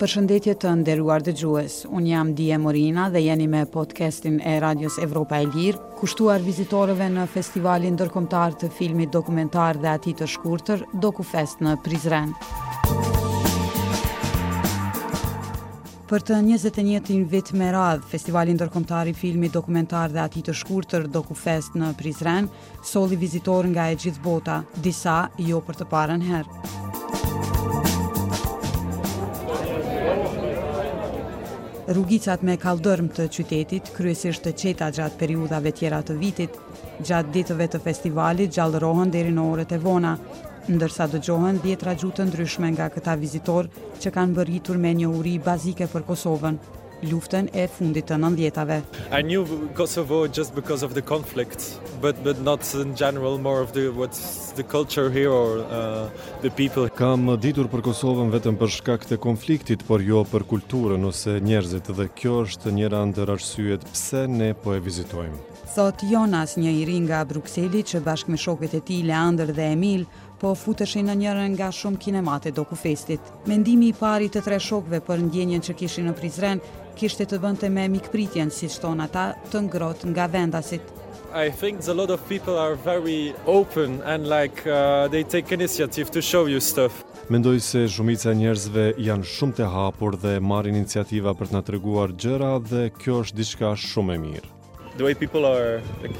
Përshëndetje të nderuar dëgjues. Unë jam Dije Morina dhe jeni me podcastin e Radios Evropa e Lirë, kushtuar vizitorëve në Festivalin Ndërkombëtar të Filmit Dokumentar dhe atij të shkurtër, DokuFest në Prizren. Për të 21-tin vit me radhë, Festivali Ndërkombëtar i Filmit Dokumentar dhe atij të shkurtër, DokuFest në Prizren, Solli vizitorë nga e gjithë bota, disa jo për të parën herë. Rrugicat me kalldrëm të qytetit, kryesisht të qeta gjatë periudhave tjera të vitit, gjatë ditëve të festivalit gjallërohen deri në orët e vona, ndërsa dëgjohen dhjetëra gjuhë të ndryshme nga këta vizitorë që kanë mbërritur me njohuri bazike për Kosovën, luftën e fundit të nëntëdhjetave. I knew Kosovo just because of the conflict, but but not in general more of the what's the culture here or uh, the people. Kam ditur për Kosovën vetëm për shkak të konfliktit, por jo për kulturën ose njerëzit dhe kjo është njëra ndër arsyet pse ne po e vizitojmë. Thotë Jonas, një i ri nga Brukseli që bashkë me shokët e tij Leander dhe Emil Po futeshin në njërën nga shumë kinematë e Dokufestit. Mendimi i parë i të tre shokëve për ndjenjën që kishin në Prizren, kishte të bënte me mikpritjen, siç thonë ata, të ngrohtë nga vendasit. I think a lot of people are very open and like uh, they take initiative to show you stuff. Mendoj se shumica e njerëzve janë shumë të hapur dhe marrin iniciativa për të na treguar gjëra dhe kjo është diçka shumë e mirë. The way people are like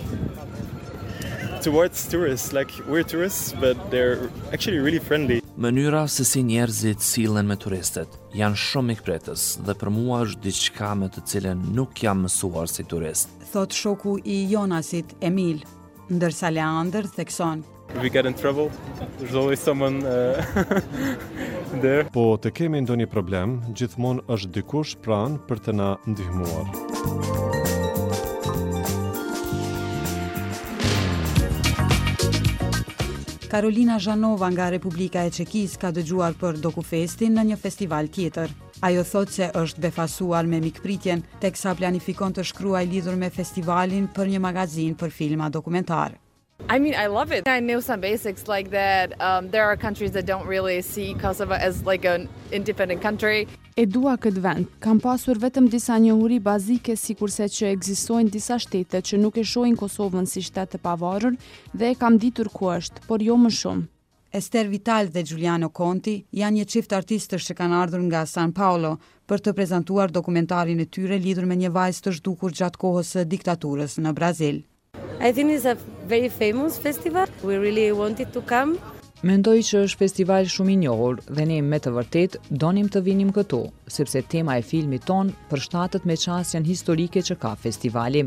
towards tourists, like we're tourists, but they're actually really friendly. Mënyra se si njerëzit sillen me turistët janë shumë mikpritës dhe për mua është diçka me të cilën nuk jam mësuar si turist. Thotë shoku i Jonasit, Emil, ndërsa Leander thekson. We get in trouble. There's always someone uh, there. Po të kemi ndonjë problem, gjithmonë është dikush pranë për të na ndihmuar. Karolina Zhanova nga Republika e Çekisë ka dëgjuar për Dokufestin në një festival tjetër. Ajo thotë se është befasuar me mikpritjen, teksa planifikon të shkruajë lidhur me festivalin për një magazinë për filma dokumentarë. I mean I love it. I know some basics like that. Um, there are countries that don't really see Kosovo as like an independent country. E dua këtë vend. Kam pasur vetëm disa njohuri bazike sikurse që ekzistojnë disa shtete që nuk e shohin Kosovën si shtet të pavarur dhe e kam ditur ku është, por jo më shumë. Ester Vital dhe Giuliano Conti janë një çift artistësh që kanë ardhur nga San Paolo për të prezantuar dokumentarin e tyre lidhur me një vajzë të zhdukur gjatë kohës së diktaturës në Brazil. I think it's a very famous festival. We really wanted to come. Mendoj që është festival shumë i njohur dhe ne me të vërtetë donim të vinim këtu, sepse tema e filmit tonë përshtatet me qasjen historike që ka festivali.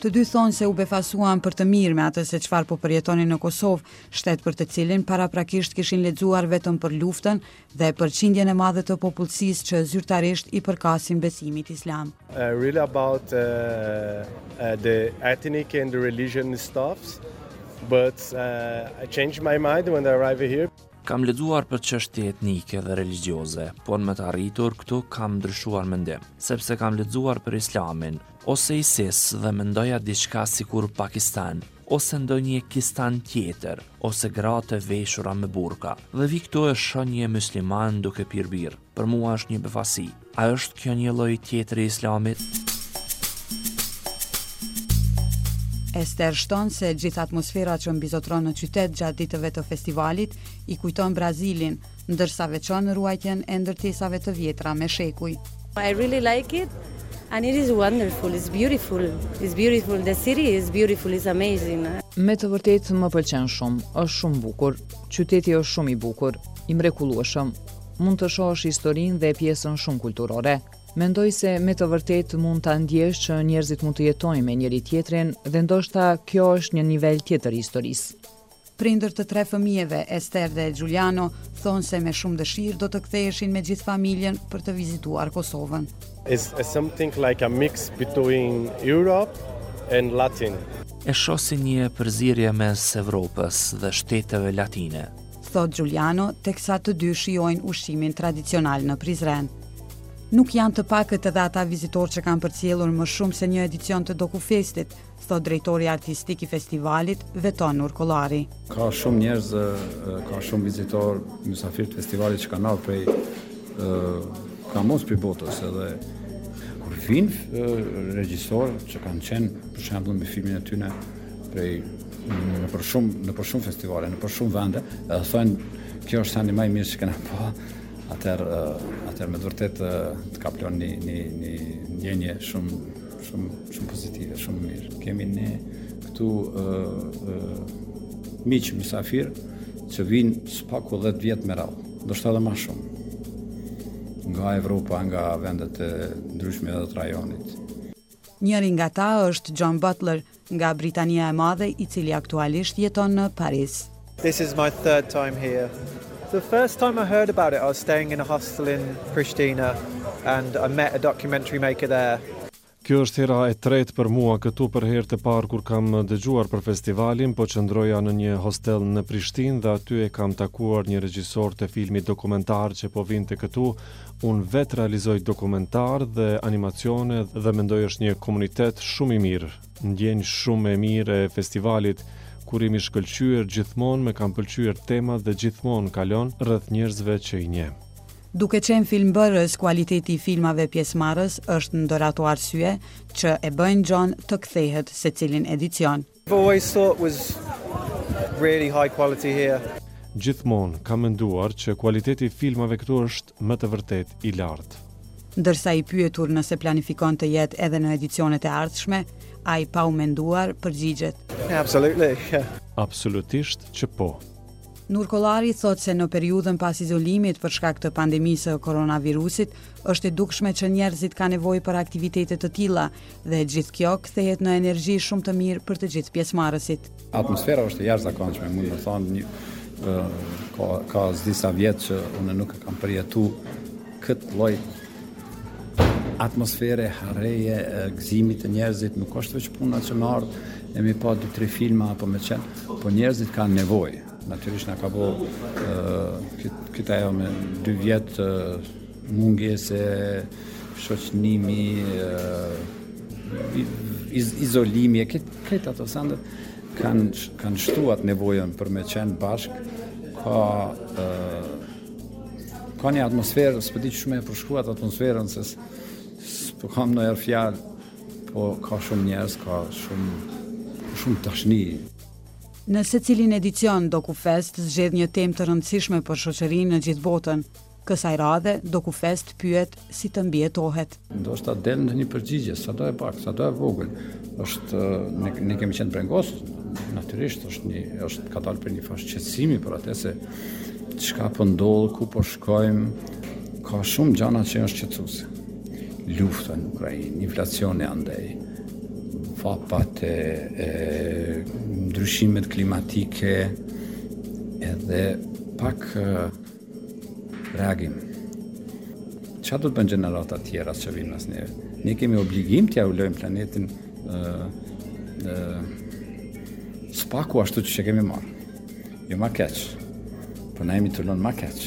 Të dy thonë se u befasuan për të mirë me atë se çfarë po përjetonin në Kosovë, shtet për të cilin paraprakisht kishin lexuar vetëm për luftën, dhe përqindjen e madhe të popullsisë që zyrtarisht i përkasin besimit islam. Really about the ethnic and religion stuffs, but I changed my mind when I arrived here. Kam lexuar për çështje etnike dhe religjioze, por me të arritur këtu kam ndryshuar mendim, sepse kam lexuar për Islamin, ose ISIS dhe mendoja diçka sikur Pakistan, ose ndonjë kistan tjetër ose gra të veshura me burka dhe vij këtu e shoh një mysliman duke pirë birrë për mua është një befasi a është kjo një lloj tjetër i islamit? Ester shton se gjithë atmosfera që mbizotron në qytet gjatë ditëve të festivalit i kujton Brazilin, ndërsa veçon ruajtjen e ndërtesave të vjetra me shekuj. I really like it and it is wonderful, it's beautiful, it's beautiful, the city is beautiful, it's amazing. Me të vërtetë më pëlqen shumë, është shumë bukur, qyteti është shumë i bukur, i mrekullueshëm, mund të shohësh historinë dhe pjesën shumë kulturore. Mendoj se me të vërtetë mund ta ndiesh që njerëzit mund të jetojnë me njëri-tjetrin dhe ndoshta kjo është një nivel tjetër historisë. Prindër të tre fëmijëve, Ester dhe Giuliano, thonë se me shumë dëshirë do të ktheheshin me gjithë familjen për të vizituar Kosovën. It's something like a mix between Europe and Latin. E shoh si një përzierje mes Evropës dhe shteteve latine. Thotë Giuliano, teksa të dy shijojnë ushqimin tradicional në Prizren. Nuk janë të paktë edhe ata vizitorë që kanë përcjellur më shumë se një edicion të Dokufestit, thotë drejtori artistik i festivalit, Veton Nurkollari. Ka shumë njerëz, ka shumë vizitorë, mysafirë të festivalit që kanë ardhur prej ka mos për botës edhe kur vijnë regjisorë që kanë qenë për shembull me filmin e tyne prej nëpër shumë nëpër shumë festivale, nëpër shumë vende, edhe thonë kjo është vendi ma i mirë që kena pa. Atëherë atëherë me të vërtetë të kaplon një një një ndjenjë shumë Shumë, shumë pozitive, shumë mirë. Kemi ne këtu miq mysafirë që vijnë së paku 10 vjet me radhë, ndoshta edhe ma shumë. Nga Evropa, nga vendet e ndryshme dhe të rajonit. Njëri nga ta është John Butler, Nga Britania e Madhe, i cili aktualisht jeton në Paris. This is my third time here. The first time I heard about it I was staying in a hostel in Prishtina and I met a documentary maker there. Kjo është hera e tretë për mua këtu për herë të parë kur kam dëgjuar për festivalin, po qëndroja në një hostel në Prishtinë dhe aty e kam takuar një regjisor të filmit dokumentar që po vinte këtu, Unë vetë realizoj dokumentarë dhe animacione dhe mendoj është një komunitet shumë i mirë. Ndjenjë shumë e mirë e festivalit, kurimi i shkëlqyer gjithmonë më kanë pëlqyer temat dhe gjithmonë kalon rreth njerëzve që i njeh. Duke qenë filmbërës, kualiteti i filmave pjesëmarrës është ndër ato arsye që e bëjnë John të kthehet secilin edicion. Gjithmonë kam menduar që kualiteti i filmave këtu është me të vërtetë i lartë. Ndërsa i pyetur nëse planifikon të jetë edhe në edicionet e ardhshme, ai pa u menduar përgjigjet. Absolutisht që po. Nurkollari thotë se në periudhën pas izolimit për shkak të pandemisë së koronavirusit, është e dukshme që njerëzit kanë nevojë për aktivitete të tilla, dhe e gjithë kjo kthehet në energji shumë të mirë për të gjithë pjesëmarrësit. Atmosfera është e jashtëzakonshme, mund të thom një ka ka disa vjet që unë nuk e kam përjetu këtë lloj atmosfere, hareje, gëzimi te njerëzit, nuk është veç puna që me ardhë, e me i pa dy, tri filma apo me qenë, po njerëzit kanë nevojë. Natyrisht na ka bo, këta, jo me dy vjet, Mungesë shoqnimi, izolimi e këtë ato sende kanë kanë shtu nevojën për me qenë bashkë, ka ka një atmosferë, s'po di me e përshkru atmosferën se s'po kam njëherë fjalë, po ka shumë njerëz, ka shumë shumë tashni. Në secilin edicion, DokuFest zgjedh një temë të rëndësishme për shoqërinë në gjithë botën. Kësaj radhe, DokuFest pyet si të mbijetohet. Ndoshta del ndonjë përgjigje, sado e pak, sado e vogël. Është ne, ne kemi qenë brengos, natyrisht është një është ka dalë prej një far shqetësimi për atë se çka po ndodh, ku po shkojmë, ka shumë gjëra që janë shqetësuese. Lufta në Ukrainë, inflacioni andej, vapat e, e ndryshimet klimatike edhe pak Reagim. Ça do të bëjnë gjeneratat tjera që vinë mas neve? Ne kemi obligim t'jau lojmë planetin së paku ashtu që e kemi marrë. Jo ma keq, po na jemi tu lënë ma keq.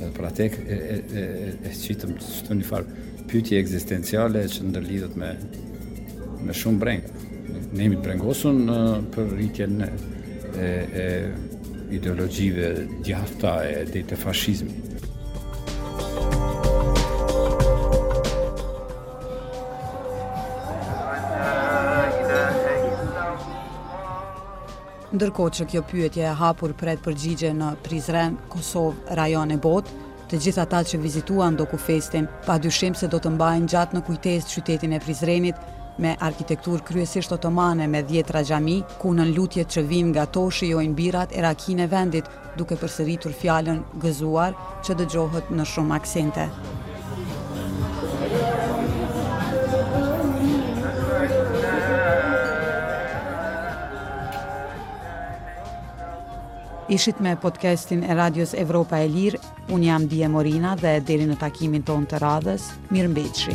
Dhe për atë e, e, e qitëm kështu një farë pyetje ekzistenciale që ndërlidhet me, me shumë brenga. Ne jemi brengosur për rritjen e, e ideologjive të djathta e dhe të fashizmit. Ndërkohë që kjo pyetje e hapur pret përgjigje në Prizren, Kosovë, rajon e botë, Të gjithë ata që vizituan Dokufestin, pa dyshim se do të mbajnë gjatë në kujtesë qytetin e Prizrenit, me arkitekturë kryesisht otomane me dhjetra xhami, ku nën lutjet që vijnë nga to shijojnë birrat e rakinë e vendit, duke përsëritur fjalën gëzuar që dëgjohet në shumë aksente. Ishit me Podcastin e Radios Evropa e Lirë, unë jam Die Morina dhe deri në takimin tonë të radhës, mirë mbetshi.